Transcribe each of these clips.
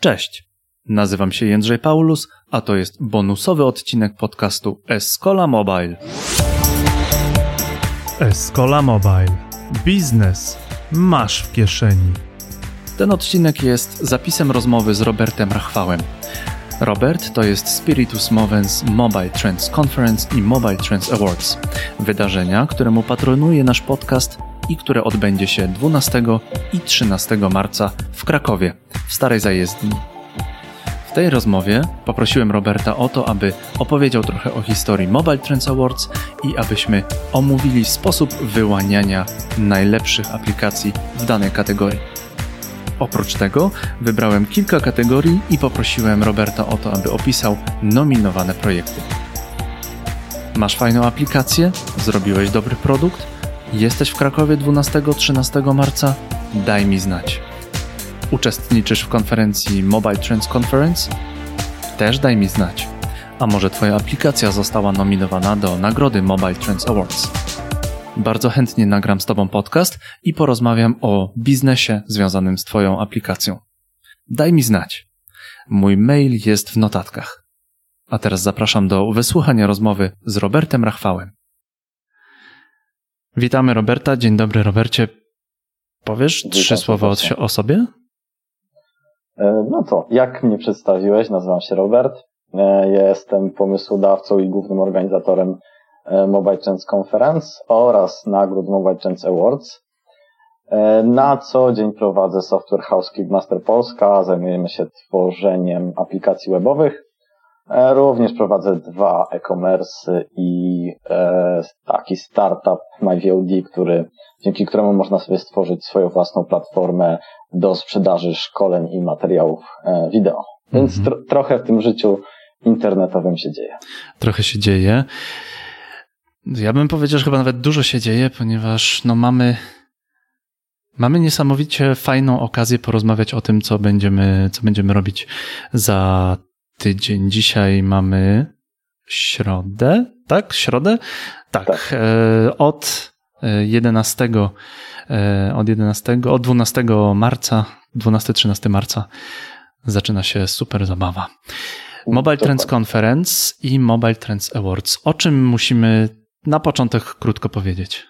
Cześć, nazywam się Jędrzej Paulus, a to jest bonusowy odcinek podcastu Escola Mobile. Escola Mobile. Biznes masz w kieszeni. Ten odcinek jest zapisem rozmowy z Robertem Rachwałem. Robert to jest Spiritus Movens Mobile Trends Conference i Mobile Trends Awards, wydarzenia, któremu patronuje nasz podcast i które odbędzie się 12 i 13 marca w Krakowie, w Starej Zajezdni. W tej rozmowie poprosiłem Roberta o to, aby opowiedział trochę o historii Mobile Trends Awards i abyśmy omówili sposób wyłaniania najlepszych aplikacji w danej kategorii. Oprócz tego wybrałem kilka kategorii i poprosiłem Roberta o to, aby opisał nominowane projekty. Masz fajną aplikację? Zrobiłeś dobry produkt? Jesteś w Krakowie 12-13 marca? Daj mi znać. Uczestniczysz w konferencji Mobile Trends Conference? Też daj mi znać. A może Twoja aplikacja została nominowana do nagrody Mobile Trends Awards? Bardzo chętnie nagram z Tobą podcast i porozmawiam o biznesie związanym z Twoją aplikacją. Daj mi znać. Mój mail jest w notatkach. A teraz zapraszam do wysłuchania rozmowy z Robertem Rachwałem. Witamy Roberta. Dzień dobry, Robercie. Powiesz Witam trzy słowa o, o sobie? E, No to, jak mnie przedstawiłeś, nazywam się Robert. E, Jestem pomysłodawcą i głównym organizatorem e, Mobile Trends Conference oraz nagród Mobile Trends Awards. Na co dzień prowadzę Software House Clickmaster Polska. Zajmujemy się tworzeniem aplikacji webowych. E, Również prowadzę dwa e-commerce i e, taki startup MyVOD, który, dzięki któremu można sobie stworzyć swoją własną platformę do sprzedaży szkoleń i materiałów e, wideo. Więc Mhm. tro, trochę w tym życiu internetowym się dzieje. Trochę się dzieje. Ja bym powiedział, że chyba nawet dużo się dzieje, ponieważ no mamy, mamy niesamowicie fajną okazję porozmawiać o tym, co będziemy, co będziemy robić za tydzień. Dzisiaj mamy środę, tak? Środę? Tak. Tak. E, od e, 11, e, od 11, od 12 marca, 12-13 marca zaczyna się super zabawa. Mobile Trends. Conference i Mobile Trends Awards. O czym musimy na początek krótko powiedzieć?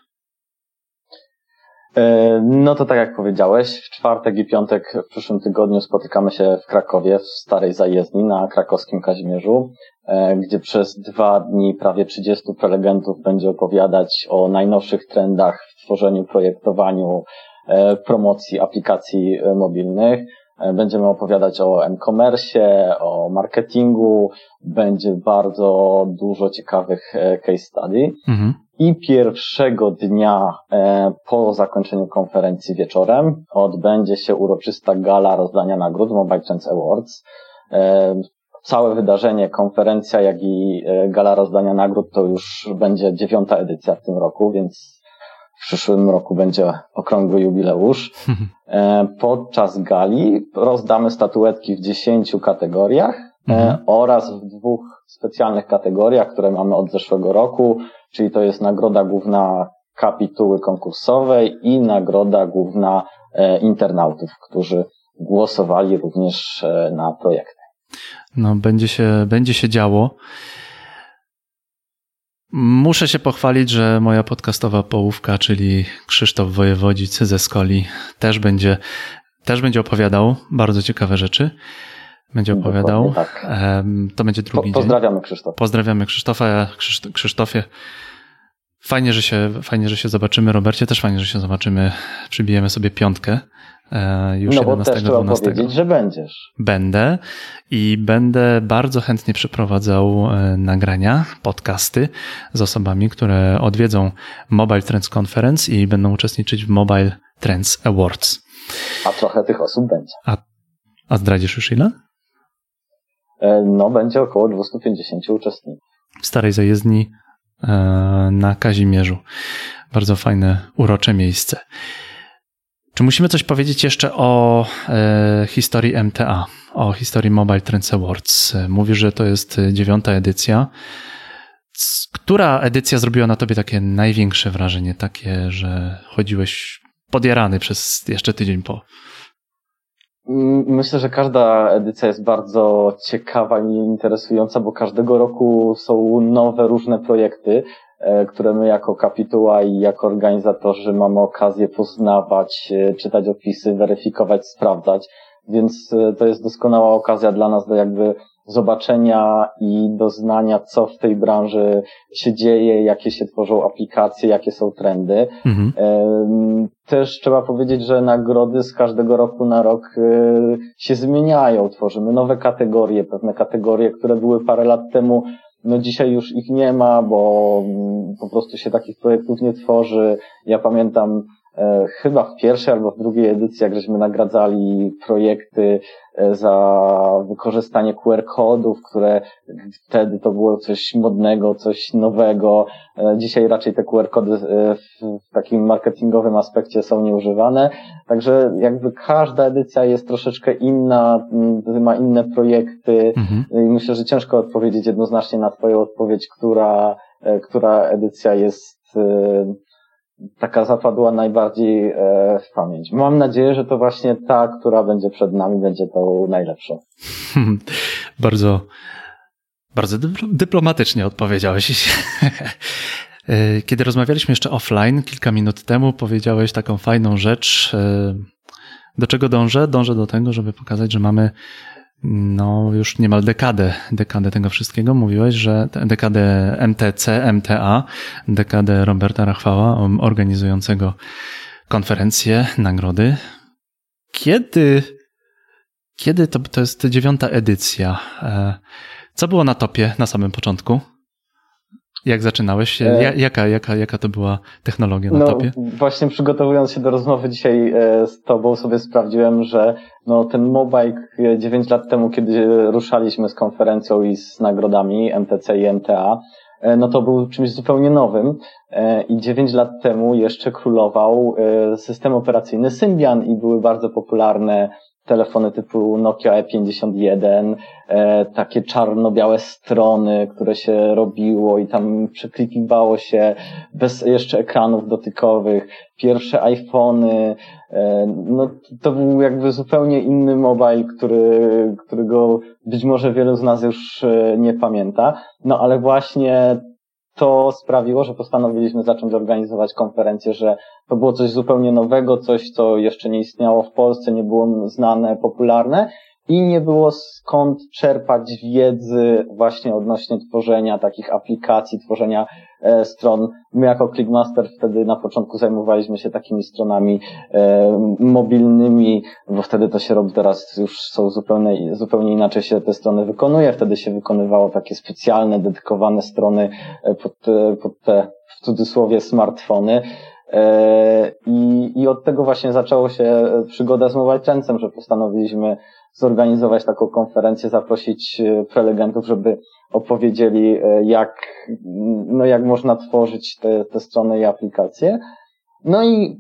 E, No to tak jak powiedziałeś, w czwartek i piątek w przyszłym tygodniu spotykamy się w Krakowie, w Starej Zajezdni na krakowskim Kazimierzu, e, gdzie przez dwa dni prawie 30 prelegentów będzie opowiadać o najnowszych trendach w tworzeniu, projektowaniu, e, promocji aplikacji mobilnych. E, Będziemy opowiadać o e-commerce, o marketingu, będzie bardzo dużo ciekawych e, case study. Mhm. I pierwszego dnia e, po zakończeniu konferencji wieczorem odbędzie się uroczysta gala rozdania nagród Mobile Trends Awards. Całe wydarzenie, konferencja, jak i gala rozdania nagród to już będzie dziewiąta edycja w tym roku, więc w przyszłym roku będzie okrągły jubileusz. E, podczas gali rozdamy statuetki w 10 kategoriach e, Mhm. oraz w dwóch specjalnych kategoriach, które mamy od zeszłego roku, czyli to jest nagroda główna kapituły konkursowej i nagroda główna e, internautów, którzy głosowali również na projekty. No, będzie się, będzie się działo. Muszę się pochwalić, że moja podcastowa połówka, czyli Krzysztof Wojewodzic ze Skoli, też będzie, też będzie opowiadał bardzo ciekawe rzeczy. Będzie opowiadał. Tak. To będzie Po, drugi dzień. pozdrawiamy Krzysztof. Pozdrawiamy Krzysztofa. Krzyszt- Krzysztofie, fajnie że, się, fajnie, że się zobaczymy. Robercie, też fajnie, że się zobaczymy. Przybijemy sobie piątkę e, już No bo 11, też trzeba 12. powiedzieć, że będziesz. Będę i będę bardzo chętnie przeprowadzał e, nagrania, podcasty z osobami, które odwiedzą Mobile Trends Conference i będą uczestniczyć w Mobile Trends Awards. A trochę tych osób będzie. A zdradzisz już ile? E, No, będzie około 250 uczestników. w Starej Zajezdni na Kazimierzu. Bardzo fajne, urocze miejsce. Czy musimy coś powiedzieć jeszcze o e, historii MTA, o historii Mobile Trends Awards? E, Mówisz, że to jest e, dziewiąta edycja. Która edycja zrobiła na tobie takie największe wrażenie, takie, że chodziłeś podjarany przez jeszcze tydzień po? Myślę, że każda edycja jest bardzo ciekawa i interesująca, bo każdego roku są nowe, różne projekty, e, które my jako kapituła i jako organizatorzy mamy okazję poznawać, e, czytać opisy, weryfikować, sprawdzać. Więc e, to jest doskonała okazja dla nas do jakby zobaczenia i doznania, co w tej branży się dzieje, jakie się tworzą aplikacje, jakie są trendy. Mhm. Też trzeba powiedzieć, że nagrody z każdego roku na rok e, się zmieniają. Tworzymy nowe kategorie, pewne kategorie, które były parę lat temu no dzisiaj już ich nie ma, bo mm, po prostu się takich projektów nie tworzy. Ja pamiętam chyba w pierwszej albo w drugiej edycji, jak żeśmy nagradzali projekty e, za wykorzystanie QR-kodów, które wtedy to było coś modnego, coś nowego. E, dzisiaj raczej te QR-kody w takim marketingowym aspekcie są nieużywane. Także jakby każda edycja jest troszeczkę inna, ma inne projekty mhm. i myślę, że ciężko odpowiedzieć jednoznacznie na Twoją odpowiedź, która, która edycja jest taka zapadła najbardziej e, w pamięć. Mam nadzieję, że to właśnie ta, która będzie przed nami, będzie tą najlepszą. bardzo, bardzo dyplomatycznie odpowiedziałeś. E, kiedy rozmawialiśmy jeszcze offline kilka minut temu, powiedziałeś taką fajną rzecz. E, do czego dążę? Dążę do tego, żeby pokazać, że mamy no już niemal dekadę, dekadę tego wszystkiego. Mówiłeś, że dekadę MTC, MTA, dekadę Roberta Rachwała, organizującego konferencje, nagrody. Kiedy, kiedy to, to jest dziewiąta edycja? E, co było na topie na samym początku? Jak zaczynałeś? E, jaka, jaka, jaka to była technologia na no, topie? Właśnie przygotowując się do rozmowy dzisiaj e, z Tobą sobie sprawdziłem, że no, ten Mobike 9 lat temu, kiedy ruszaliśmy z konferencją i z nagrodami MTC i MTA, e, no to był czymś zupełnie nowym i 9 lat temu jeszcze królował system operacyjny Symbian i były bardzo popularne telefony typu Nokia E51, e, takie czarno-białe strony, które się robiło i tam przeklikiwało się bez jeszcze ekranów dotykowych, pierwsze iPhony, e, no to był jakby zupełnie inny mobile, który, którego być może wielu z nas już e, nie pamięta, no ale właśnie to sprawiło, że postanowiliśmy zacząć organizować konferencję, że to było coś zupełnie nowego, coś, co jeszcze nie istniało w Polsce, nie było znane, popularne i nie było skąd czerpać wiedzy właśnie odnośnie tworzenia takich aplikacji, tworzenia stron. My jako Clickmaster wtedy na początku zajmowaliśmy się takimi stronami e, mobilnymi, bo wtedy to się robi, teraz już są zupełnie, zupełnie inaczej się te strony wykonuje. Wtedy się wykonywało takie specjalne, dedykowane strony e, pod, pod te w cudzysłowie smartfony. E, I, I od tego właśnie zaczęło się przygoda z Mobile Trendsem, że postanowiliśmy zorganizować taką konferencję, zaprosić e, prelegentów, żeby opowiedzieli, e, jak, no jak można tworzyć te, te strony i aplikacje. No i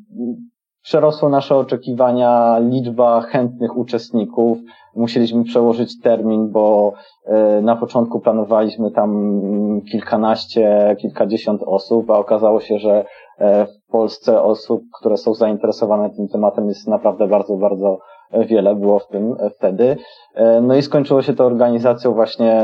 przerosło nasze oczekiwania liczba chętnych uczestników. Musieliśmy przełożyć termin, bo na początku planowaliśmy tam kilkanaście, kilkadziesiąt osób, a okazało się, że w Polsce osób, które są zainteresowane tym tematem jest naprawdę bardzo, bardzo wiele było w tym wtedy. No i skończyło się to organizacją właśnie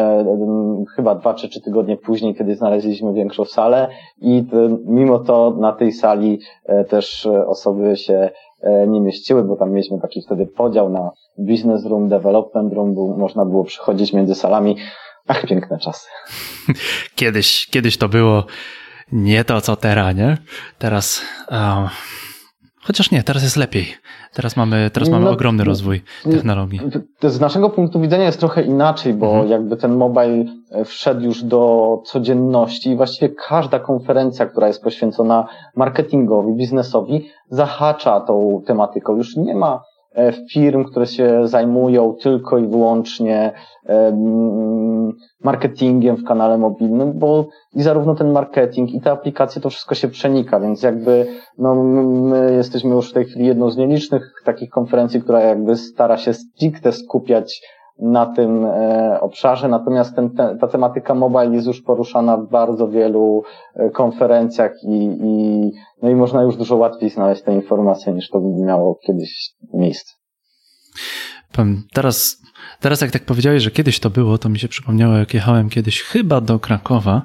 chyba dwa czy trzy tygodnie później, kiedy znaleźliśmy większą salę i mimo to na tej sali e, też osoby się e, nie mieściły, bo tam mieliśmy taki wtedy podział na business room, development room, bo można było przychodzić między salami. Ach, piękne czasy. Kiedyś, kiedyś to było nie to, co teraz, nie? Teraz, um, chociaż nie, teraz jest lepiej. Teraz mamy, teraz mamy no, ogromny rozwój technologii. Z naszego punktu widzenia jest trochę inaczej, bo mhm. jakby ten mobile e, wszedł już do codzienności i właściwie każda konferencja, która jest poświęcona marketingowi, biznesowi, zahacza tą tematyką. Już nie ma firm, które się zajmują tylko i wyłącznie marketingiem w kanale mobilnym, bo i zarówno ten marketing i te aplikacje to wszystko się przenika, więc jakby no, my jesteśmy już w tej chwili jedną z nielicznych takich konferencji, która jakby stara się stricte skupiać na tym e, obszarze, natomiast ten, te, ta tematyka mobile jest już poruszana w bardzo wielu e, konferencjach i, i, no i można już dużo łatwiej znaleźć te informacje niż to miało kiedyś miejsce. Teraz, teraz jak tak powiedziałeś, że kiedyś to było, to mi się przypomniało, jak jechałem kiedyś chyba do Krakowa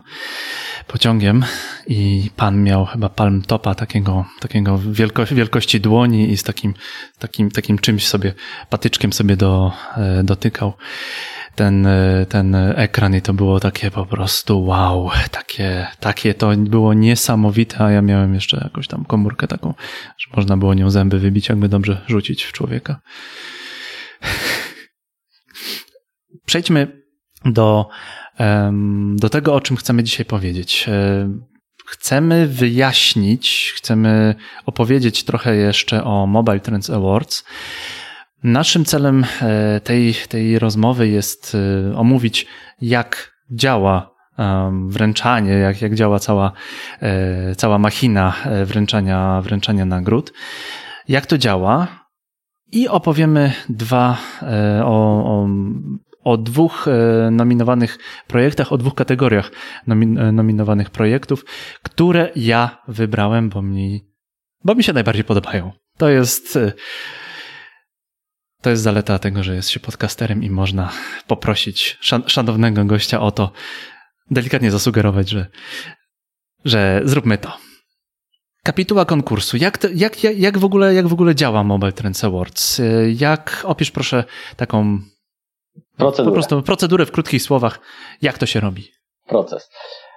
pociągiem i pan miał chyba palm topa takiego, takiego wielko, wielkości dłoni i z takim, takim, takim czymś sobie, patyczkiem sobie do, e, dotykał ten, e, ten ekran i to było takie po prostu wow, takie, takie to było niesamowite, a ja miałem jeszcze jakąś tam komórkę taką, że można było nią zęby wybić, jakby dobrze rzucić w człowieka. Przejdźmy do, do tego, o czym chcemy dzisiaj powiedzieć. E, chcemy wyjaśnić, chcemy opowiedzieć trochę jeszcze o Mobile Trends Awards. Naszym celem e, tej, tej rozmowy jest e, omówić, jak działa wręczanie, jak, jak działa cała, cała machina wręczania, wręczania nagród, jak to działa i opowiemy dwa o, o o dwóch e, nominowanych projektach, o dwóch kategoriach e, nominowanych projektów, które ja wybrałem, bo mi, bo mi się najbardziej podobają. To jest. E, to jest zaleta tego, że jest się podcasterem i można poprosić szanownego gościa o to, delikatnie zasugerować, że, że zróbmy to. Kapituła konkursu. Jak, jak, jak, jak, w ogóle, jak w ogóle działa Mobile Trends Awards? Jak opisz proszę taką Procedurę. Po prostu procedurę w krótkich słowach. Jak to się robi? Proces.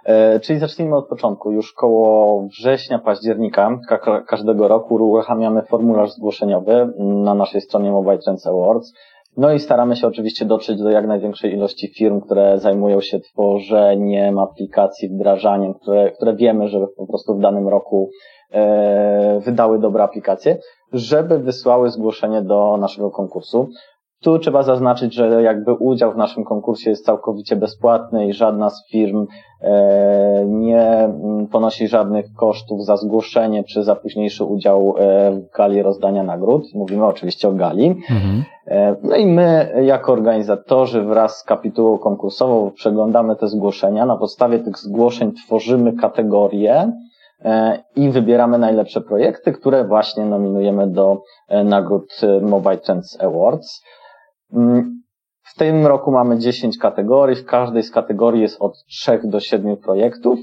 E, czyli zacznijmy od początku. Już koło września, października ka każdego roku uruchamiamy formularz zgłoszeniowy na naszej stronie Mobile Trends Awards. No i staramy się oczywiście dotrzeć do jak największej ilości firm, które zajmują się tworzeniem aplikacji, wdrażaniem, które, które wiemy, że po prostu w danym roku e, wydały dobre aplikacje, żeby wysłały zgłoszenie do naszego konkursu. Tu trzeba zaznaczyć, że jakby udział w naszym konkursie jest całkowicie bezpłatny i żadna z firm e, nie mm, ponosi żadnych kosztów za zgłoszenie czy za późniejszy udział e, w gali rozdania nagród. Mówimy oczywiście o gali. Mhm. E, no i my jako organizatorzy wraz z kapitułą konkursową przeglądamy te zgłoszenia. Na podstawie tych zgłoszeń tworzymy kategorie i wybieramy najlepsze projekty, które właśnie nominujemy do nagród Mobile Trends Awards. Mm, w tym roku mamy 10 kategorii. W każdej z kategorii jest od 3 do 7 projektów.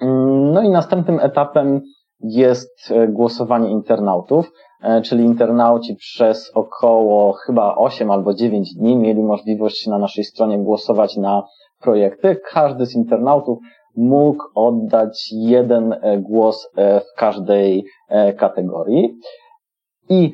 Mm, no i następnym etapem jest e, głosowanie internautów, e, czyli internauci przez około chyba 8 albo 9 dni mieli możliwość na naszej stronie głosować na projekty. Każdy z internautów mógł oddać jeden e, głos w każdej kategorii. I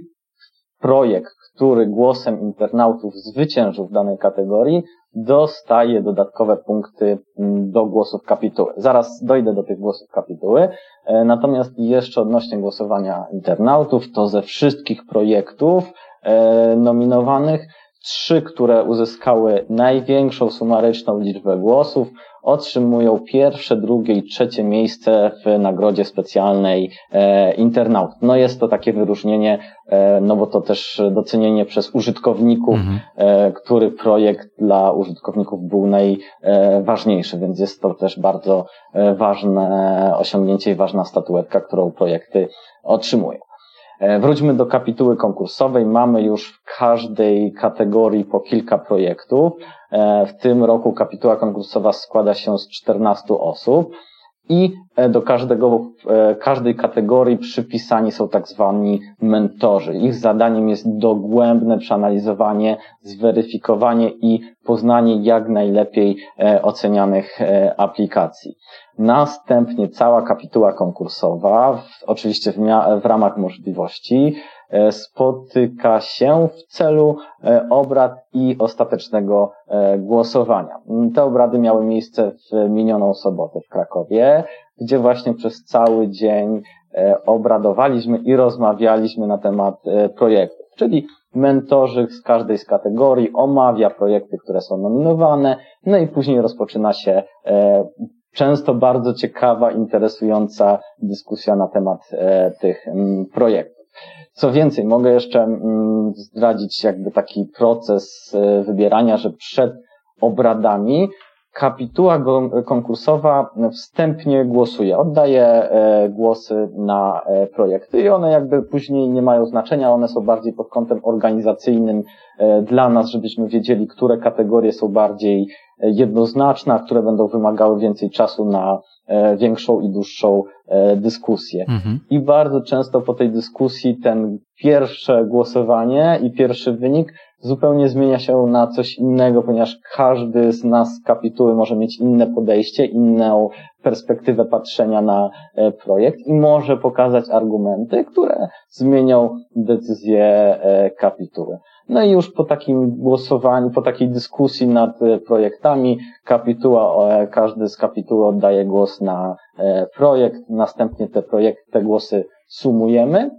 projekt, który głosem internautów zwyciężył w danej kategorii, dostaje dodatkowe punkty mm, do głosów kapituły. Zaraz dojdę do tych głosów kapituły. E, natomiast jeszcze odnośnie głosowania internautów, to ze wszystkich projektów e, nominowanych, trzy, które uzyskały największą sumaryczną liczbę głosów, otrzymują pierwsze, drugie i trzecie miejsce w nagrodzie specjalnej e, internaut. No jest to takie wyróżnienie, e, no bo to też docenienie przez użytkowników, mhm. e, który projekt dla użytkowników był najważniejszy, więc jest to też bardzo e, ważne osiągnięcie i ważna statuetka, którą projekty otrzymują. E, wróćmy do kapituły konkursowej. Mamy już w każdej kategorii po kilka projektów. E, w tym roku kapituła konkursowa składa się z 14 osób i e, do każdego, każdej kategorii przypisani są tak zwani mentorzy. Ich zadaniem jest dogłębne przeanalizowanie, zweryfikowanie i poznanie jak najlepiej ocenianych aplikacji. Następnie cała kapituła konkursowa, oczywiście w, w ramach możliwości, e, spotyka się w celu e, obrad i ostatecznego e, głosowania. Te obrady miały miejsce w minioną sobotę w Krakowie, gdzie właśnie przez cały dzień obradowaliśmy i rozmawialiśmy na temat projektów, czyli mentorzy z każdej z kategorii omawia projekty, które są nominowane, no i później rozpoczyna się często bardzo ciekawa, interesująca dyskusja na temat e, tych mm, projektów. Co więcej, mogę jeszcze mm, zdradzić jakby taki proces e, wybierania, że przed obradami kapituła konkursowa wstępnie głosuje, oddaje e, głosy na e, projekty i one jakby później nie mają znaczenia, one są bardziej pod kątem organizacyjnym dla nas, żebyśmy wiedzieli, które kategorie są bardziej jednoznaczne, a które będą wymagały więcej czasu na większą i dłuższą dyskusję. Mhm. I bardzo często po tej dyskusji ten pierwsze głosowanie i pierwszy wynik zupełnie zmienia się na coś innego, ponieważ każdy z nas z kapituły może mieć inne podejście, inną perspektywę patrzenia na e, projekt i może pokazać argumenty, które zmienią decyzję e, kapituły. No i już po takim głosowaniu, po takiej dyskusji nad e, projektami, kapituła, każdy z kapituły oddaje głos na projekt, następnie te projekty, te głosy sumujemy.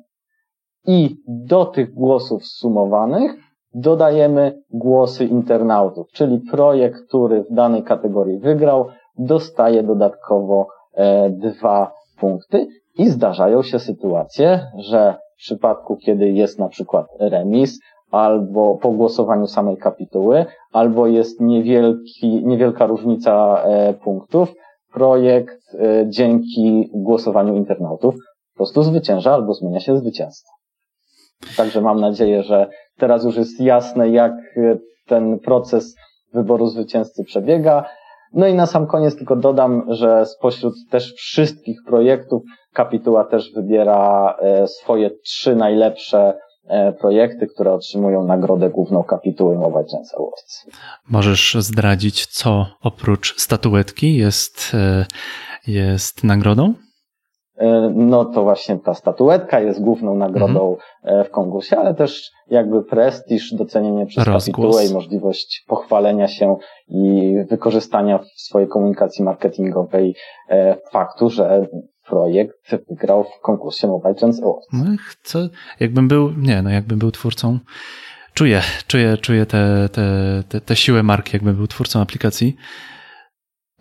I do tych głosów sumowanych dodajemy głosy internautów, czyli projekt, który w danej kategorii wygrał, dostaje dodatkowo e, dwa punkty. I zdarzają się sytuacje, że w przypadku, kiedy jest na przykład remis, albo po głosowaniu samej kapituły, albo jest niewielki, niewielka różnica e, punktów, projekt e, dzięki głosowaniu internautów po prostu zwycięża albo zmienia się zwycięstwo. Także mam nadzieję, że teraz już jest jasne, jak ten proces wyboru zwycięzcy przebiega. No i na sam koniec tylko dodam, że spośród też wszystkich projektów Kapituła też wybiera e, swoje trzy najlepsze e, projekty, które otrzymują nagrodę główną kapituły Mobile Chance Awards. Możesz zdradzić, co oprócz statuetki jest, e, jest nagrodą? E, no to właśnie ta statuetka jest główną nagrodą mhm. w konkursie, ale też jakby prestiż, docenienie przez Rozgłos. kapitułę i możliwość pochwalenia się i wykorzystania w swojej komunikacji marketingowej e, faktu, że projekt wygrał w konkursie Mobile Awards. No, chcę, jakbym był, nie, no jakbym był twórcą, czuję, czuję, czuję tę te, te, te, te siłę marki, jakbym był twórcą aplikacji.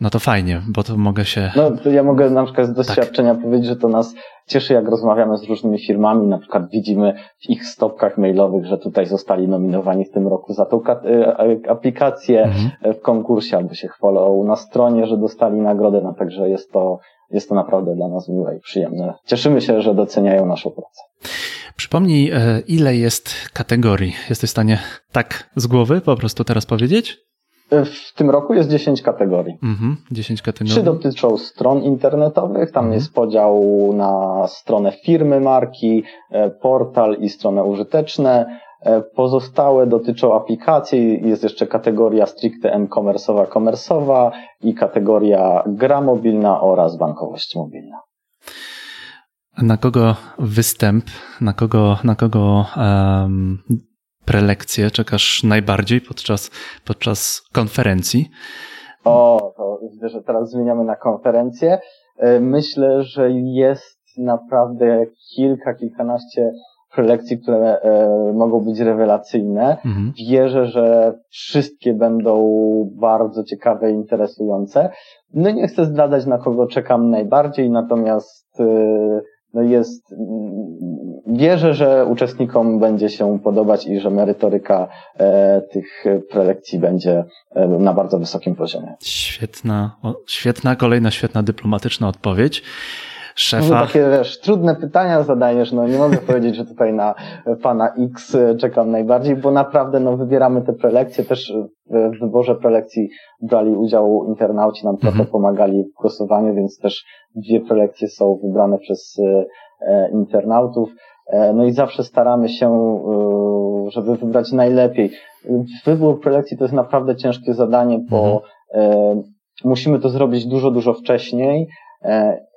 No to fajnie, bo to mogę się. No to ja mogę na przykład z doświadczenia tak. powiedzieć, że to nas cieszy, jak rozmawiamy z różnymi firmami. Na przykład widzimy w ich stopkach mailowych, że tutaj zostali nominowani w tym roku za tą e, aplikację mhm. w konkursie, albo się chwalą na stronie, że dostali nagrodę. No także jest to, jest to naprawdę dla nas miłe i przyjemne. Cieszymy się, że doceniają naszą pracę. Przypomnij, e, ile jest kategorii? Jesteś w stanie tak z głowy po prostu teraz powiedzieć? W tym roku jest 10 kategorii. Mhm, 10 kategorii. Trzy dotyczą stron internetowych. Tam mhm. jest podział na stronę firmy marki, e, portal i stronę użyteczne. E, pozostałe dotyczą aplikacji. Jest jeszcze kategoria stricte e-commerce'owa, komersowa i kategoria gra mobilna oraz bankowość mobilna. Na kogo występ, na kogo, na kogo um, prelekcję czekasz najbardziej podczas, podczas konferencji? O, to widzę, że teraz zmieniamy na konferencję. E, myślę, że jest naprawdę kilka, kilkanaście prelekcji, które e, mogą być rewelacyjne. Mhm. Wierzę, że wszystkie będą bardzo ciekawe i interesujące. No nie chcę zdradzać, na kogo czekam najbardziej, natomiast e, jest, wierzę, że uczestnikom będzie się podobać i że merytoryka e, tych prelekcji będzie e, na bardzo wysokim poziomie. Świetna, świetna, kolejna świetna dyplomatyczna odpowiedź szefa. No, takie wiesz, trudne pytania zadajesz, no nie mogę powiedzieć, że tutaj na pana X czekam najbardziej, bo naprawdę no wybieramy te prelekcje, też w wyborze prelekcji brali udział internauci, nam trochę mhm. pomagali w głosowaniu, więc też dwie prelekcje są wybrane przez e, internautów. E, no i zawsze staramy się, e, żeby wybrać najlepiej. Wybór prelekcji to jest naprawdę ciężkie zadanie, bo mhm. musimy to zrobić dużo, dużo wcześniej,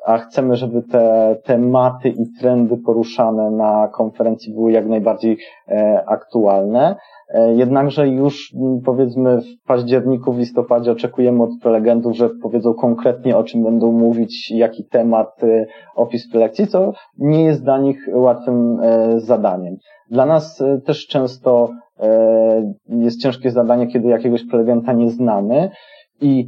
a chcemy, żeby te tematy i trendy poruszane na konferencji były jak najbardziej e, aktualne. E, jednakże już powiedzmy w październiku, w listopadzie oczekujemy od prelegentów, że powiedzą konkretnie o czym będą mówić, jaki temat, e, opis prelekcji, co nie jest dla nich łatwym zadaniem. Dla nas też często jest ciężkie zadanie, kiedy jakiegoś prelegenta nie znamy i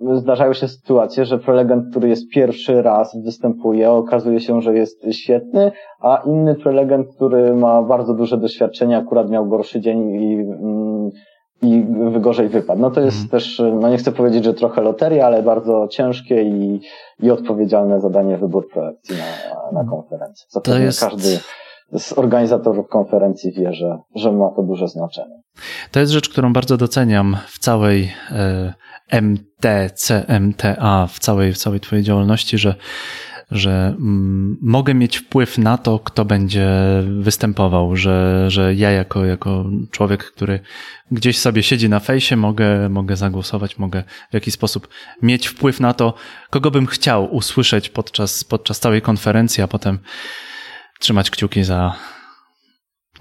zdarzają się sytuacje, że prelegent, który jest pierwszy raz występuje, okazuje się, że jest świetny, a inny prelegent, który ma bardzo duże doświadczenie, akurat miał gorszy dzień i mm, i wygorzej wypadł. No to jest mhm. też, no nie chcę powiedzieć, że trochę loteria, ale bardzo ciężkie i, i odpowiedzialne zadanie wybór prelekcji na, na konferencji. Zapewne to jest... każdy z organizatorów konferencji wie, że, że ma to duże znaczenie. To jest rzecz, którą bardzo doceniam w całej e, MTC, MTA, w całej, w całej Twojej działalności, że że mm, mogę mieć wpływ na to, kto będzie występował, że, że ja jako, jako człowiek, który gdzieś sobie siedzi na fejsie, mogę, mogę zagłosować, mogę w jakiś sposób mieć wpływ na to, kogo bym chciał usłyszeć podczas, podczas całej konferencji, a potem trzymać kciuki za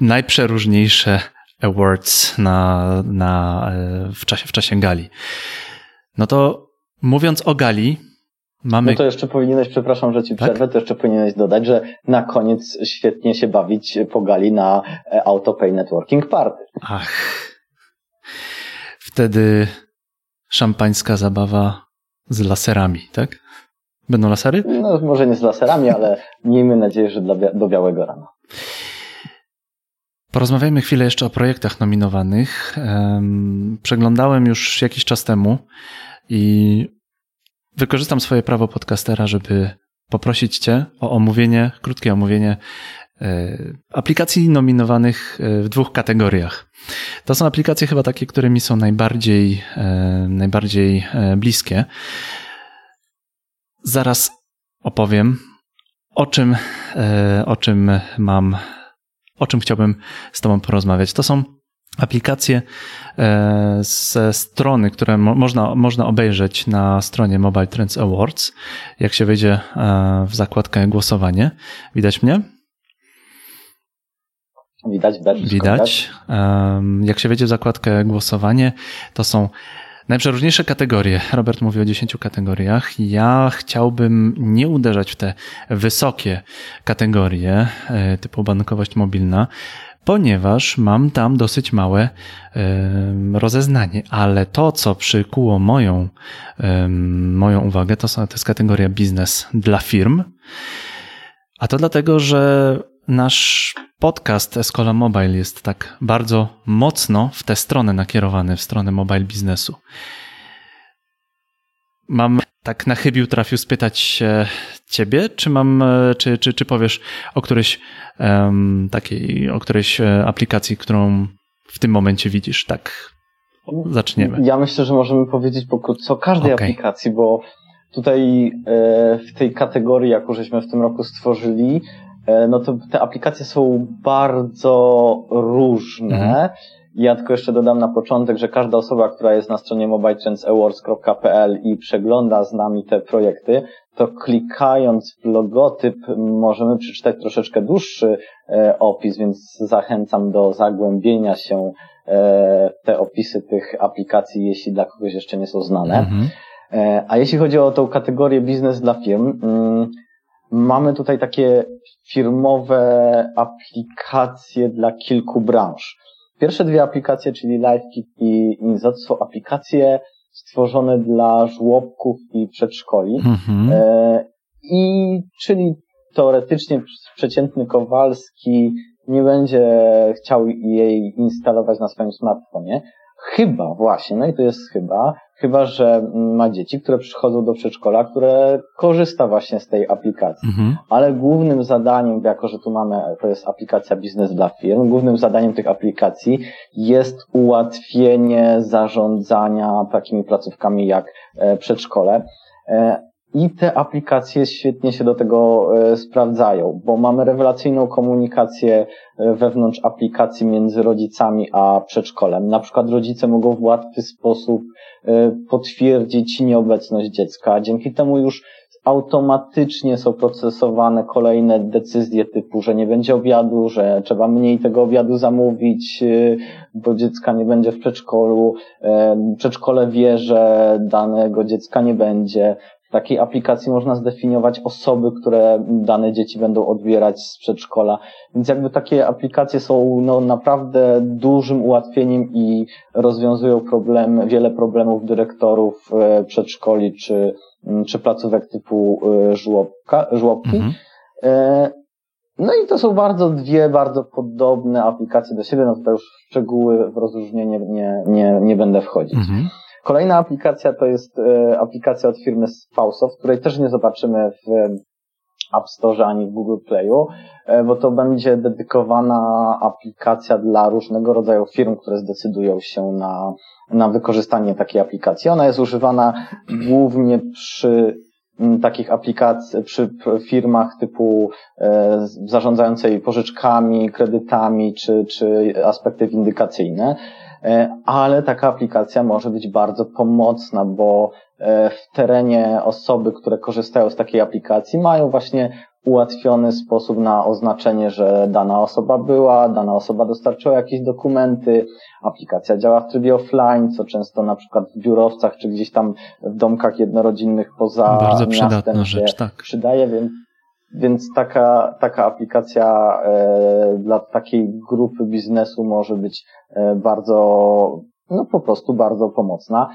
najprzeróżniejsze awards na, na, e, w, czasie, w czasie gali. No to mówiąc o gali, mamy. No to jeszcze powinieneś, przepraszam, że ci tak? przerwę, to jeszcze powinieneś dodać, że na koniec świetnie się bawić po gali na e, AutoPay Networking Party. Ach. Wtedy szampańska zabawa z laserami, tak? Będą lasery? No, może nie z laserami, ale miejmy nadzieję, że do, do białego rana. Porozmawiajmy chwilę jeszcze o projektach nominowanych. Przeglądałem już jakiś czas temu i wykorzystam swoje prawo podcastera, żeby poprosić Cię o omówienie, krótkie omówienie e, aplikacji nominowanych e, w dwóch kategoriach. To są aplikacje chyba takie, które mi są najbardziej, e, najbardziej bliskie. Zaraz opowiem, o czym, o czym mam, o czym chciałbym z Tobą porozmawiać. To są aplikacje ze strony, które można, można obejrzeć na stronie Mobile Trends Awards. Jak się wejdzie e, w zakładkę głosowanie. Widać mnie? Widać, widać. Widać. Jak się wejdzie w zakładkę głosowanie, to są Najprzeróżniejsze kategorie. Robert mówi o 10 kategoriach. Ja chciałbym nie uderzać w te wysokie kategorie e, typu bankowość mobilna, ponieważ mam tam dosyć małe rozeznanie, ale to, co przykuło moją, moją uwagę, to, są, to jest kategoria biznes dla firm. A to dlatego, że nasz podcast Escola Mobile jest tak bardzo mocno w tę stronę nakierowany, w stronę mobile biznesu. Mam tak na chybił trafił spytać się ciebie, czy mam, e, czy, czy, czy powiesz o którejś um, takiej, o którejś e, aplikacji, którą w tym momencie widzisz, tak zaczniemy. Ja myślę, że możemy powiedzieć pokrótce o każdej okay. aplikacji, bo tutaj e, w tej kategorii, jaką żeśmy w tym roku stworzyli, no to te aplikacje są bardzo różne. Mhm. Ja tylko jeszcze dodam na początek, że każda osoba, która jest na stronie mobiletrensawards.pl i przegląda z nami te projekty, to klikając w logotyp możemy przeczytać troszeczkę dłuższy e, opis, więc zachęcam do zagłębienia się e, w te opisy tych aplikacji, jeśli dla kogoś jeszcze nie są znane. Mhm. E, a jeśli chodzi o tą kategorię biznes dla firm, mm, mamy tutaj takie firmowe aplikacje dla kilku branż. Pierwsze dwie aplikacje, czyli LiveKit i Inzot, są aplikacje stworzone dla żłobków i przedszkoli. Mhm. E, I czyli teoretycznie przeciętny Kowalski nie będzie chciał jej instalować na swoim smartfonie. Chyba właśnie, no i to jest chyba, chyba że ma dzieci, które przychodzą do przedszkola, które korzysta właśnie z tej aplikacji. Mhm. Ale głównym zadaniem, jako że tu mamy, to jest aplikacja biznes dla firm, głównym zadaniem tych aplikacji jest ułatwienie zarządzania takimi placówkami jak e, przedszkole. I te aplikacje świetnie się do tego e, sprawdzają, bo mamy rewelacyjną komunikację e, wewnątrz aplikacji między rodzicami a przedszkolem. Na przykład rodzice mogą w łatwy sposób e, potwierdzić nieobecność dziecka. Dzięki temu już automatycznie są procesowane kolejne decyzje typu, że nie będzie obiadu, że trzeba mniej tego obiadu zamówić, bo dziecka nie będzie w przedszkolu. Przedszkole wie, że danego dziecka nie będzie takiej aplikacji można zdefiniować osoby, które dane dzieci będą odbierać z przedszkola. Więc jakby takie aplikacje są no, naprawdę dużym ułatwieniem i rozwiązują problem, wiele problemów dyrektorów e, przedszkoli czy, czy placówek typu e, żłobka, żłobki. Mhm. E, No i to są bardzo dwie bardzo podobne aplikacje do siebie, no tutaj już w szczegóły, w rozróżnienie nie, nie, nie będę wchodzić. Mhm. Kolejna aplikacja to jest e, aplikacja od firmy Fausoft, której też nie zobaczymy w App Store ani w Google Playu, e, bo to będzie dedykowana aplikacja dla różnego rodzaju firm, które zdecydują się na, na wykorzystanie takiej aplikacji. Ona jest używana głównie przy takich aplikacji przy firmach typu e, zarządzającej pożyczkami, kredytami czy, czy aspekty windykacyjne, ale taka aplikacja może być bardzo pomocna, bo e, w terenie osoby, które korzystają z takiej aplikacji mają właśnie ułatwiony sposób na oznaczenie, że dana osoba była, dana osoba dostarczyła jakieś dokumenty, aplikacja działa w trybie offline, co często na przykład w biurowcach czy gdzieś tam w domkach jednorodzinnych poza Bardzo przydatna rzecz, tak. przydaje, więc, więc taka, taka aplikacja e, dla takiej grupy biznesu może być e, bardzo, no po prostu bardzo pomocna.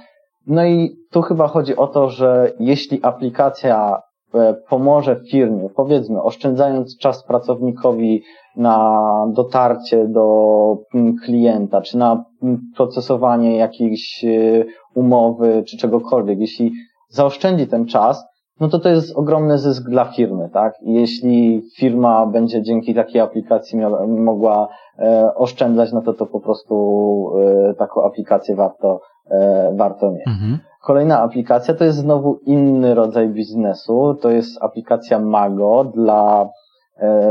No i tu chyba chodzi o to, że jeśli aplikacja E, pomoże firmie, powiedzmy, oszczędzając czas pracownikowi na dotarcie do mm, klienta, czy na mm, procesowanie jakiejś e, umowy, czy czegokolwiek, jeśli zaoszczędzi ten czas, no to to jest ogromny zysk dla firmy, tak? Jeśli firma będzie dzięki takiej aplikacji mogła e, oszczędzać, no to to po prostu taką aplikację warto, warto mieć. Mhm. Kolejna aplikacja to jest znowu inny rodzaj biznesu. To jest aplikacja Mago dla e,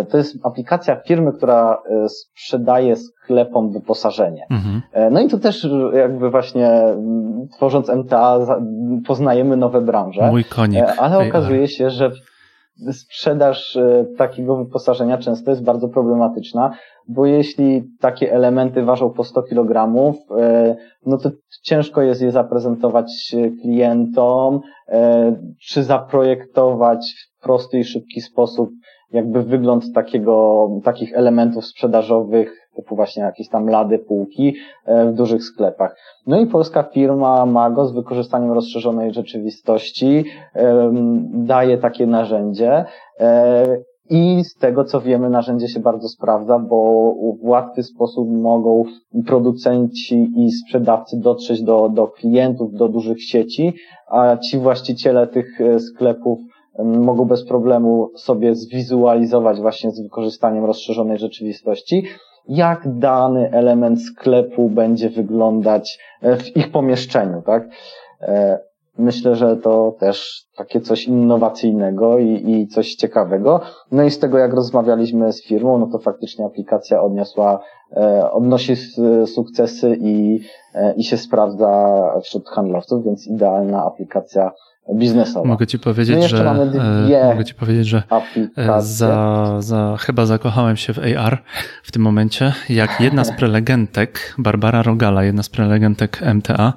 to jest aplikacja firmy, która e, sprzedaje sklepom wyposażenie. Mhm. E, no i tu też jakby właśnie tworząc MTA poznajemy nowe branże. Mój konik. Ale okazuje się, że sprzedaż takiego wyposażenia często jest bardzo problematyczna, bo jeśli takie elementy ważą po 100 kg, e, no to ciężko jest je zaprezentować klientom, e, czy zaprojektować w prosty i szybki sposób jakby wygląd takiego, takich elementów sprzedażowych, typu właśnie jakieś tam lady, półki e, w dużych sklepach. No i polska firma Mago z wykorzystaniem rozszerzonej rzeczywistości daje takie narzędzie, i z tego co wiemy, narzędzie się bardzo sprawdza, bo w łatwy sposób mogą producenci i sprzedawcy dotrzeć do, do klientów, do dużych sieci, a ci właściciele tych e, sklepów mogą bez problemu sobie zwizualizować właśnie z wykorzystaniem rozszerzonej rzeczywistości, jak dany element sklepu będzie wyglądać e, w ich pomieszczeniu, tak? E, myślę, że to też takie coś innowacyjnego i, i coś ciekawego. No i z tego, jak rozmawialiśmy z firmą, no to faktycznie aplikacja odniosła, e, odnosi sukcesy i, i się sprawdza wśród handlowców, więc idealna aplikacja biznesowa. Mogę ci powiedzieć, że e, mogę ci powiedzieć, że e, za, za, chyba zakochałem się w AR w tym momencie, jak jedna z prelegentek, Barbara Rogala, jedna z prelegentek MTA,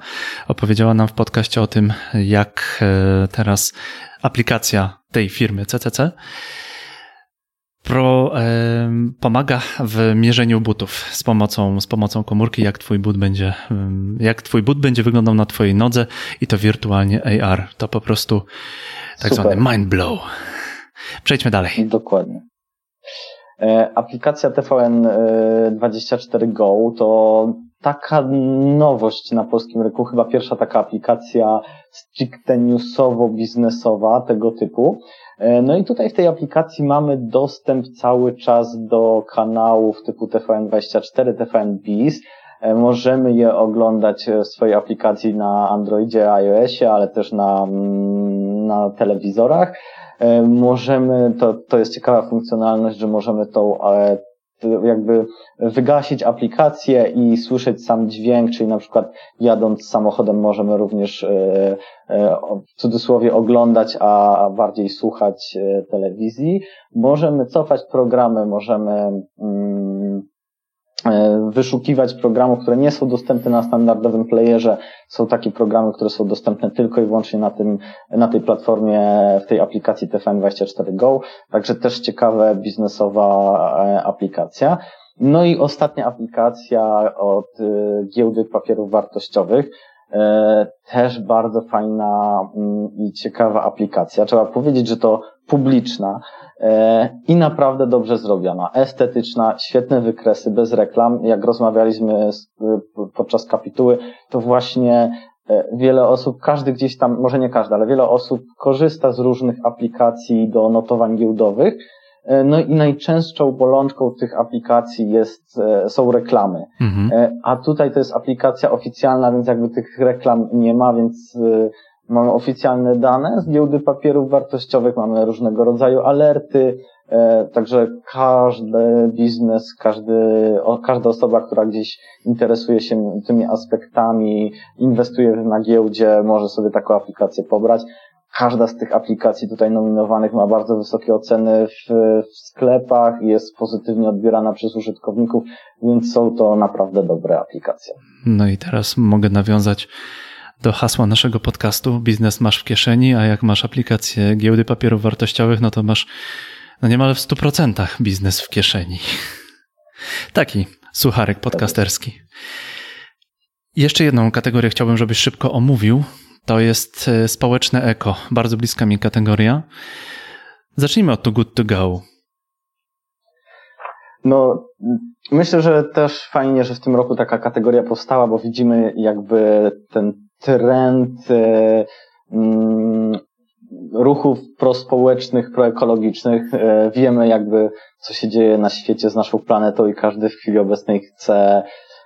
opowiedziała nam w podcaście o tym, jak e, teraz aplikacja tej firmy CCC Pro e, pomaga w mierzeniu butów z pomocą, z pomocą komórki, jak twój but będzie, jak twój but będzie wyglądał na twojej nodze i to wirtualnie AR. To po prostu tak Super. zwany mind blow. Przejdźmy dalej. Dokładnie. E, aplikacja TVN24 e, Go to taka nowość na polskim rynku, chyba pierwsza taka aplikacja stricte newsowo-biznesowa tego typu. E, no i tutaj w tej aplikacji mamy dostęp cały czas do kanałów typu TVN24, TVN Biz. E, możemy je oglądać w swojej aplikacji na Androidzie, iOSie, ale też na, mm, na telewizorach. E, możemy, to, to jest ciekawa funkcjonalność, że możemy tą jakby wygasić aplikację i słyszeć sam dźwięk, czyli na przykład jadąc samochodem możemy również e, e, w cudzysłowie oglądać, a bardziej słuchać e, telewizji. Możemy cofać programy, możemy mm, wyszukiwać programów, które nie są dostępne na standardowym playerze. Są takie programy, które są dostępne tylko i wyłącznie na tym, na tej platformie, w tej aplikacji TFN24 Go. Także też ciekawa biznesowa e, aplikacja. No i ostatnia aplikacja od e, giełdy papierów wartościowych. Też bardzo fajna mm, i ciekawa aplikacja. Trzeba powiedzieć, że to publiczna i naprawdę dobrze zrobiona, estetyczna, świetne wykresy, bez reklam. Jak rozmawialiśmy podczas kapituły, to właśnie wiele osób, każdy gdzieś tam, może nie każdy, ale wiele osób korzysta z różnych aplikacji do notowań giełdowych, E, no i najczęstszą bolączką tych aplikacji jest, e, są reklamy. Mhm. E, a tutaj to jest aplikacja oficjalna, więc jakby tych reklam nie ma, więc mamy oficjalne dane z giełdy papierów wartościowych, mamy różnego rodzaju alerty, także każdy biznes, każdy, każda osoba, która gdzieś interesuje się tymi aspektami, inwestuje na giełdzie, może sobie taką aplikację pobrać. Każda z tych aplikacji tutaj nominowanych ma bardzo wysokie oceny w, w sklepach i jest pozytywnie odbierana przez użytkowników, więc są to naprawdę dobre aplikacje. No i teraz mogę nawiązać do hasła naszego podcastu Biznes masz w kieszeni, a jak masz aplikację giełdy papierów wartościowych, no to masz no niemal w 100% biznes w kieszeni. Taki sucharek podcasterski. Jeszcze jedną kategorię chciałbym, żebyś szybko omówił, to jest e, społeczne eko, bardzo bliska mi kategoria. Zacznijmy od To Good To Go. No, myślę, że też fajnie, że w tym roku taka kategoria powstała, bo widzimy jakby ten trend e, mm, ruchów prospołecznych, proekologicznych. E, wiemy jakby, co się dzieje na świecie z naszą planetą i każdy w chwili obecnej chce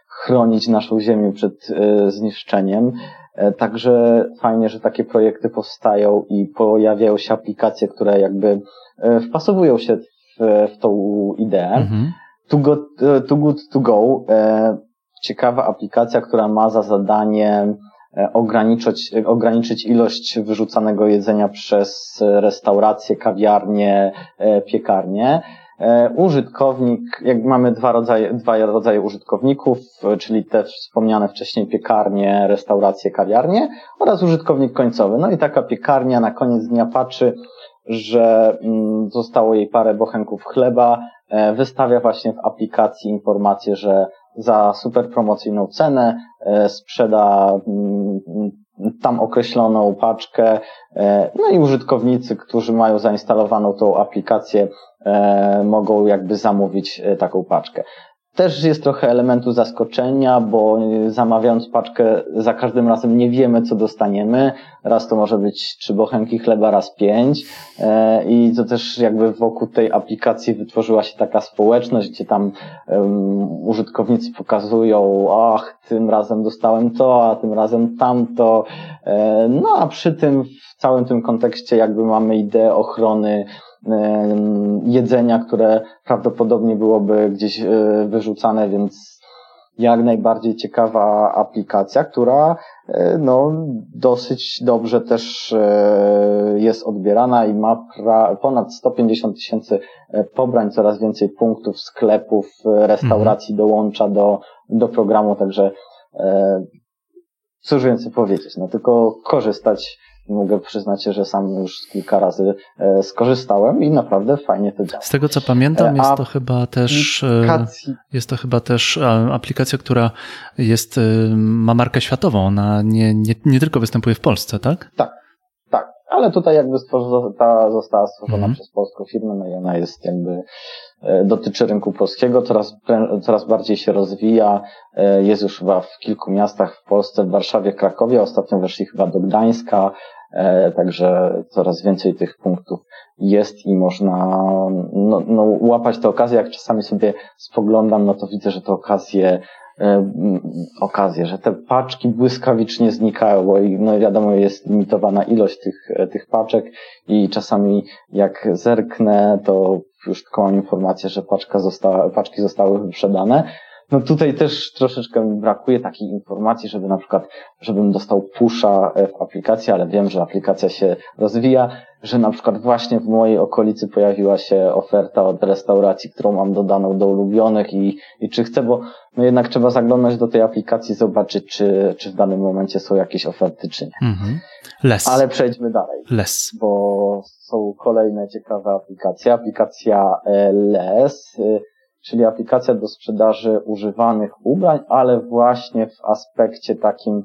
chronić naszą Ziemię przed zniszczeniem. E, także fajnie, że takie projekty powstają i pojawiają się aplikacje, które jakby e, wpasowują się w, w tą ideę. Mhm. Too, good, e, too Good To Go, ciekawa aplikacja, która ma za zadanie ograniczyć, ograniczyć ilość wyrzucanego jedzenia przez restauracje, kawiarnie, piekarnie. E, użytkownik, jak mamy dwa rodzaje, dwa rodzaje użytkowników, e, czyli te wspomniane wcześniej piekarnie, restauracje, kawiarnie oraz użytkownik końcowy. No i taka piekarnia na koniec dnia patrzy, że mm, zostało jej parę bochenków chleba, e, wystawia właśnie w aplikacji informację, że za super promocyjną cenę sprzeda mm, tam określoną paczkę, no i użytkownicy, którzy mają zainstalowaną tą aplikację, E, mogą jakby zamówić e, taką paczkę. Też jest trochę elementu zaskoczenia, bo zamawiając paczkę za każdym razem nie wiemy, co dostaniemy. Raz to może być trzy bochenki chleba, raz pięć. E, I to też jakby wokół tej aplikacji wytworzyła się taka społeczność, gdzie tam um, użytkownicy pokazują, ach, tym razem dostałem to, a tym razem tamto. No a przy tym, w całym tym kontekście jakby mamy ideę ochrony jedzenia, które prawdopodobnie byłoby gdzieś e, wyrzucane, więc jak najbardziej ciekawa aplikacja, która e, no, dosyć dobrze też e, jest odbierana i ma ponad 150 tysięcy pobrań, coraz więcej punktów, sklepów, restauracji mhm. dołącza do, do programu, także cóż więcej powiedzieć, no tylko korzystać mogę przyznać, że sam już kilka razy e, skorzystałem i naprawdę fajnie to działa. Z tego co pamiętam, jest to chyba też e, jest to chyba też e, aplikacja, która jest, ma markę światową, ona nie, nie, nie tylko występuje w Polsce, tak? Tak, tak. Ale tutaj jakby ta została stworzona mhm. przez polską firmę, no i ona jest jakby dotyczy rynku polskiego, coraz, coraz bardziej się rozwija, jest już chyba w kilku miastach w Polsce, w Warszawie, Krakowie, ostatnio weszli chyba do Gdańska, E, także coraz więcej tych punktów jest i można no, no, łapać te okazje. Jak czasami sobie spoglądam, no to widzę, że te okazje e, okazje, że te paczki błyskawicznie znikają, bo no wiadomo jest limitowana ilość tych, e, tych paczek i czasami jak zerknę, to już tylko mam informację, że paczka została, paczki zostały wyprzedane, no tutaj też troszeczkę mi brakuje takiej informacji, żeby na przykład, żebym dostał pusha e, w aplikacji, ale wiem, że aplikacja się rozwija, że na przykład właśnie w mojej okolicy pojawiła się oferta od restauracji, którą mam dodaną do ulubionych i, i czy chcę, bo no jednak trzeba zaglądać do tej aplikacji, zobaczyć, czy, czy w danym momencie są jakieś oferty, czy nie. Mhm. Less. Ale przejdźmy dalej. Less. Bo są kolejne ciekawe aplikacje. Aplikacja e, Less czyli aplikacja do sprzedaży używanych ubrań, ale właśnie w aspekcie takim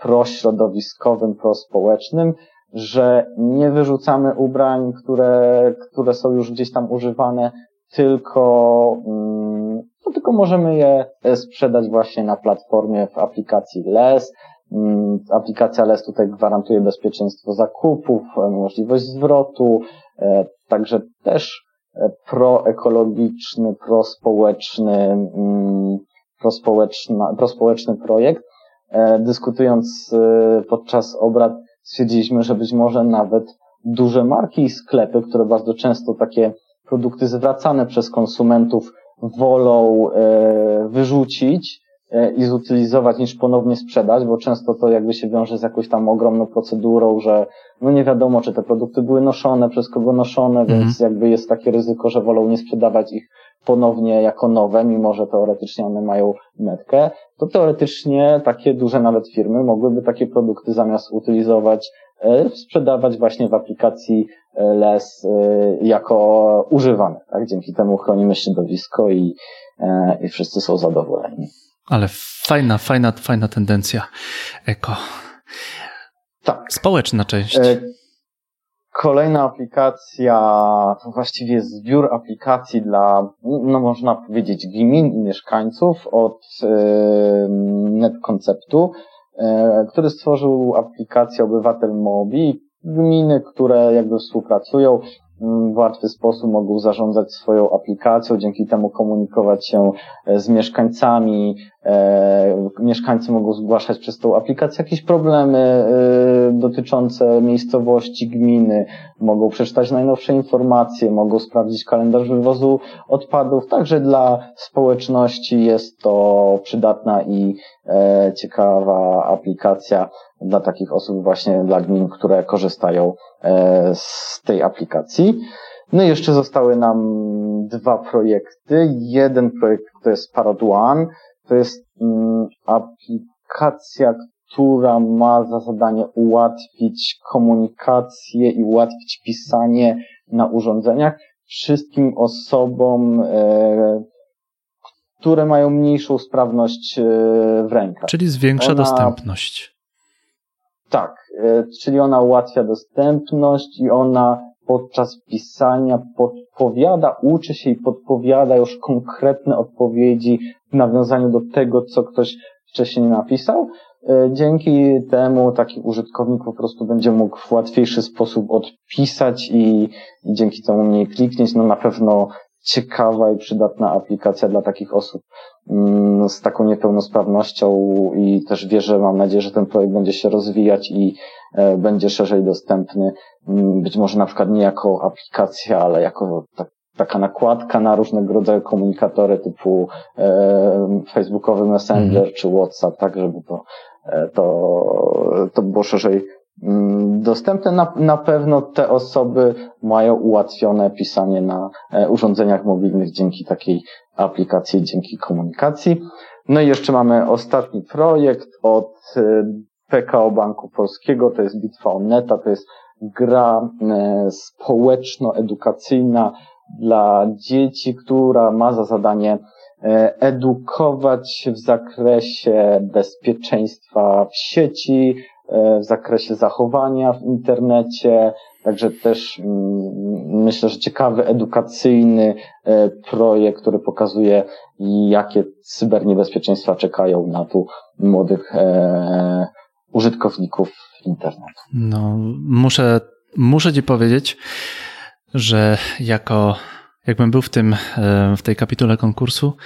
prośrodowiskowym, prospołecznym, że nie wyrzucamy ubrań, które, które są już gdzieś tam używane, tylko, mm, no, tylko możemy je sprzedać właśnie na platformie w aplikacji LES. Mm, aplikacja LES tutaj gwarantuje bezpieczeństwo zakupów, możliwość zwrotu, e, także też e, proekologiczny, prospołeczny, mm, prospołeczny projekt. E, dyskutując podczas obrad stwierdziliśmy, że być może nawet duże marki i sklepy, które bardzo często takie produkty zwracane przez konsumentów wolą e, wyrzucić e, i zutylizować niż ponownie sprzedać, bo często to jakby się wiąże z jakąś tam ogromną procedurą, że no nie wiadomo, czy te produkty były noszone, przez kogo noszone, mhm. więc jakby jest takie ryzyko, że wolą nie sprzedawać ich ponownie jako nowe, mimo że teoretycznie one mają metkę, to teoretycznie takie duże nawet firmy mogłyby takie produkty zamiast utylizować, e, sprzedawać właśnie w aplikacji e, LES e, jako używane. Tak? Dzięki temu chronimy środowisko i, i wszyscy są zadowoleni. Ale fajna, fajna, fajna tendencja eko. Tak. Społeczna część. Kolejna aplikacja, to właściwie zbiór aplikacji dla, no można powiedzieć, gmin i mieszkańców od yy, NetConceptu, yy, który stworzył aplikację Obywatel Mobi. Gminy, które jakby współpracują, w łatwy sposób mogą zarządzać swoją aplikacją, dzięki temu komunikować się e, z mieszkańcami. E, mieszkańcy mogą zgłaszać przez tą aplikację jakieś problemy e, dotyczące miejscowości, gminy, mogą przeczytać najnowsze informacje, mogą sprawdzić kalendarz wywozu odpadów. Także dla społeczności jest to przydatna i ciekawa aplikacja dla takich osób, właśnie dla gmin, które korzystają e, z tej aplikacji. No i jeszcze zostały nam dwa projekty. Jeden projekt to jest Parad One. To jest mm, aplikacja, która ma za zadanie ułatwić komunikację i ułatwić pisanie na urządzeniach wszystkim osobom, e, które mają mniejszą sprawność e, w rękach. Czyli zwiększa Ona, dostępność. Tak, e, czyli ona ułatwia dostępność i ona podczas pisania podpowiada, uczy się i podpowiada już konkretne odpowiedzi w nawiązaniu do tego, co ktoś wcześniej napisał. E, dzięki temu taki użytkownik po prostu będzie mógł w łatwiejszy sposób odpisać i, i dzięki temu mniej kliknieć. No na pewno ciekawa i przydatna aplikacja dla takich osób mm, z taką niepełnosprawnością i też wierzę, mam nadzieję, że ten projekt będzie się rozwijać i e, będzie szerzej dostępny. Mm, być może na przykład nie jako aplikacja, ale jako taka nakładka na różnego rodzaju komunikatory typu e, Facebookowy Messenger mm. czy WhatsApp, tak żeby to, e, to, to było szerzej Mm, dostępne. Na, na pewno te osoby mają ułatwione pisanie na e, urządzeniach mobilnych dzięki takiej aplikacji, dzięki komunikacji. No i jeszcze mamy ostatni projekt od e, PKO Banku Polskiego, to jest Bitwa o Neta, to jest gra społeczno-edukacyjna dla dzieci, która ma za zadanie edukować w zakresie bezpieczeństwa w sieci, E, w zakresie zachowania w internecie, także też mm, myślę, że ciekawy, edukacyjny e, projekt, który pokazuje, jakie cyberniebezpieczeństwa czekają na tu młodych e, użytkowników internetu. No, muszę, muszę Ci powiedzieć, że jako, jakbym był w tym, w tej kapitule konkursu,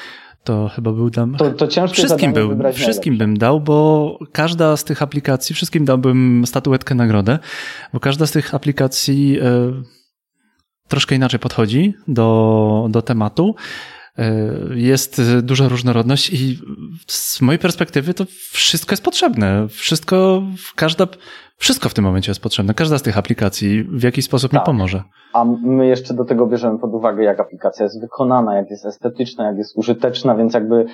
to chyba był dam. To, to ciężko wszystkim był, wszystkim bym dał, bo każda z tych aplikacji, wszystkim dałbym statuetkę nagrodę, bo każda z tych aplikacji e, troszkę inaczej podchodzi do, do tematu. E, jest duża różnorodność i z mojej perspektywy to wszystko jest potrzebne. Wszystko, każda, wszystko w tym momencie jest potrzebne. Każda z tych aplikacji w jakiś sposób tak. mi pomoże. A my jeszcze do tego bierzemy pod uwagę, jak aplikacja jest wykonana, jak jest estetyczna, jak jest użyteczna, więc jakby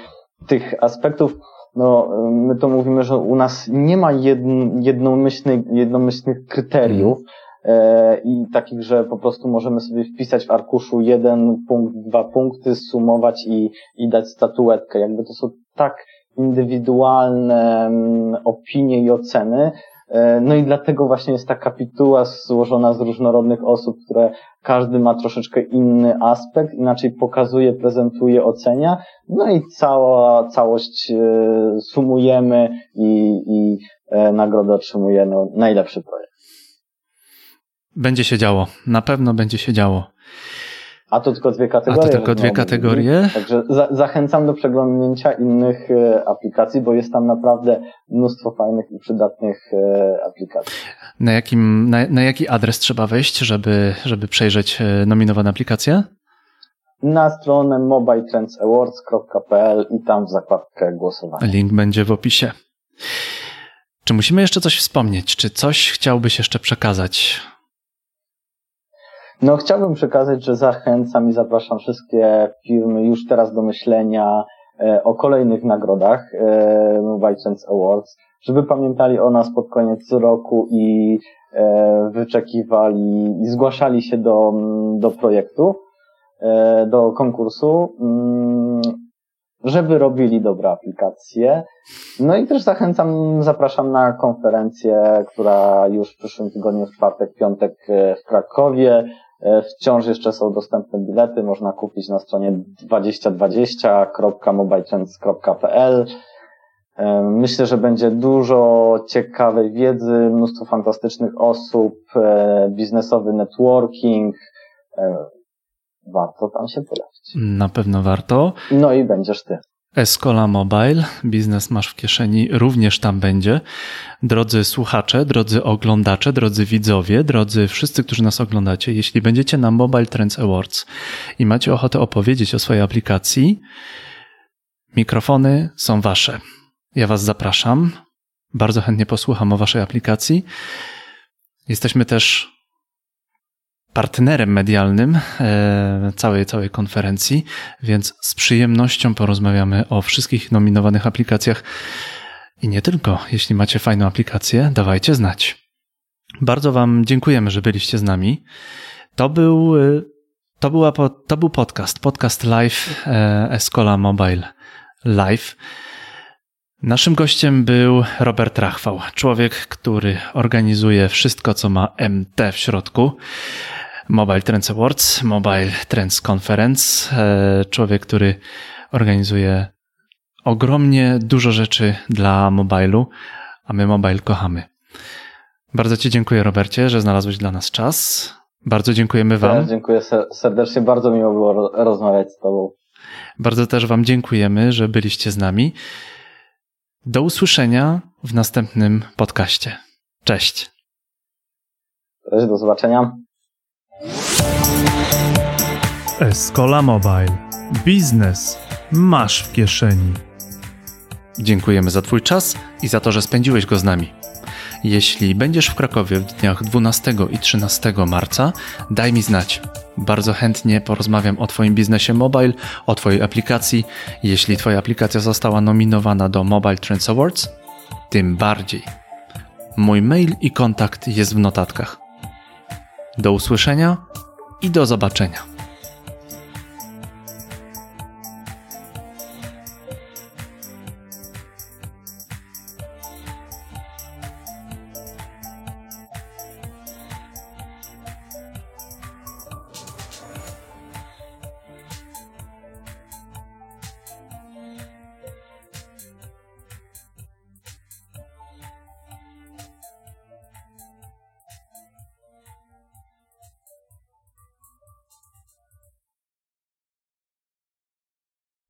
tych aspektów, no, my to mówimy, że u nas nie ma jedn, jednomyślnych, jednomyślnych kryteriów, e, i takich, że po prostu możemy sobie wpisać w arkuszu jeden punkt, dwa punkty, sumować i, i dać statuetkę. Jakby to są tak indywidualne mm, opinie i oceny. E, no i dlatego właśnie jest ta kapituła złożona z różnorodnych osób, które każdy ma troszeczkę inny aspekt, inaczej pokazuje, prezentuje, ocenia. No i cała całość e, sumujemy i, i e, nagrodę otrzymuje no, najlepszy projekt. Będzie się działo, na pewno będzie się działo. A to tylko dwie kategorie. A to tylko dwie kategorie. Także za, zachęcam do przeglądnięcia innych e, aplikacji, bo jest tam naprawdę mnóstwo fajnych i przydatnych e, aplikacji. Na, jakim, na, na jaki adres trzeba wejść, żeby, żeby przejrzeć e, nominowane aplikacje? Na stronę mobiletrendsawards.pl i tam w zakładkę głosowania. Link będzie w opisie. Czy musimy jeszcze coś wspomnieć? Czy coś chciałbyś jeszcze przekazać? No, chciałbym przekazać, że zachęcam i zapraszam wszystkie firmy już teraz do myślenia e, o kolejnych nagrodach e, Mobile Trends Awards, żeby pamiętali o nas pod koniec roku i e, wyczekiwali i zgłaszali się do, do projektu, do konkursu, mm, żeby robili dobre aplikacje. No i też zachęcam, zapraszam na konferencję, która już w przyszłym tygodniu, w czwartek, piątek w Krakowie. E, wciąż jeszcze są dostępne bilety, można kupić na stronie 2020.mobiletrends.pl. E, myślę, że będzie dużo ciekawej wiedzy, mnóstwo fantastycznych osób, e, biznesowy networking. Warto tam się pojawić. Na pewno warto. No i będziesz ty. Escola Mobile, biznes masz w kieszeni, również tam będzie. Drodzy słuchacze, drodzy oglądacze, drodzy widzowie, drodzy wszyscy, którzy nas oglądacie, jeśli będziecie na Mobile Trends Awards i macie ochotę opowiedzieć o swojej aplikacji, mikrofony są wasze. Ja was zapraszam. Bardzo chętnie posłucham o waszej aplikacji. Jesteśmy też partnerem medialnym e, całej, całej konferencji, więc z przyjemnością porozmawiamy o wszystkich nominowanych aplikacjach i nie tylko. Jeśli macie fajną aplikację, dawajcie znać. Bardzo Wam dziękujemy, że byliście z nami. To był, e, to była, to był podcast, podcast live e, Escola Mobile Live. Naszym gościem był Robert Rachwał, człowiek, który organizuje wszystko, co ma MT w środku. Mobile Trends Awards, Mobile Trends Conference. E, człowiek, który organizuje ogromnie dużo rzeczy dla mobilu, a my mobile kochamy. Bardzo Ci dziękuję, Robercie, że znalazłeś dla nas czas. Bardzo dziękujemy Wam. Ja dziękuję serdecznie, bardzo miło było rozmawiać z Tobą. Bardzo też Wam dziękujemy, że byliście z nami. Do usłyszenia w następnym podcaście. Cześć. Cześć, do zobaczenia. Escola Mobile. Biznes masz w kieszeni. Dziękujemy za Twój czas i za to, że spędziłeś go z nami. Jeśli będziesz w Krakowie w dniach 12 i 13 marca, daj mi znać. Bardzo chętnie porozmawiam o Twoim biznesie mobile, o Twojej aplikacji. Jeśli Twoja aplikacja została nominowana do Mobile Trends Awards, tym bardziej. Mój mail i kontakt jest w notatkach. Do usłyszenia i do zobaczenia.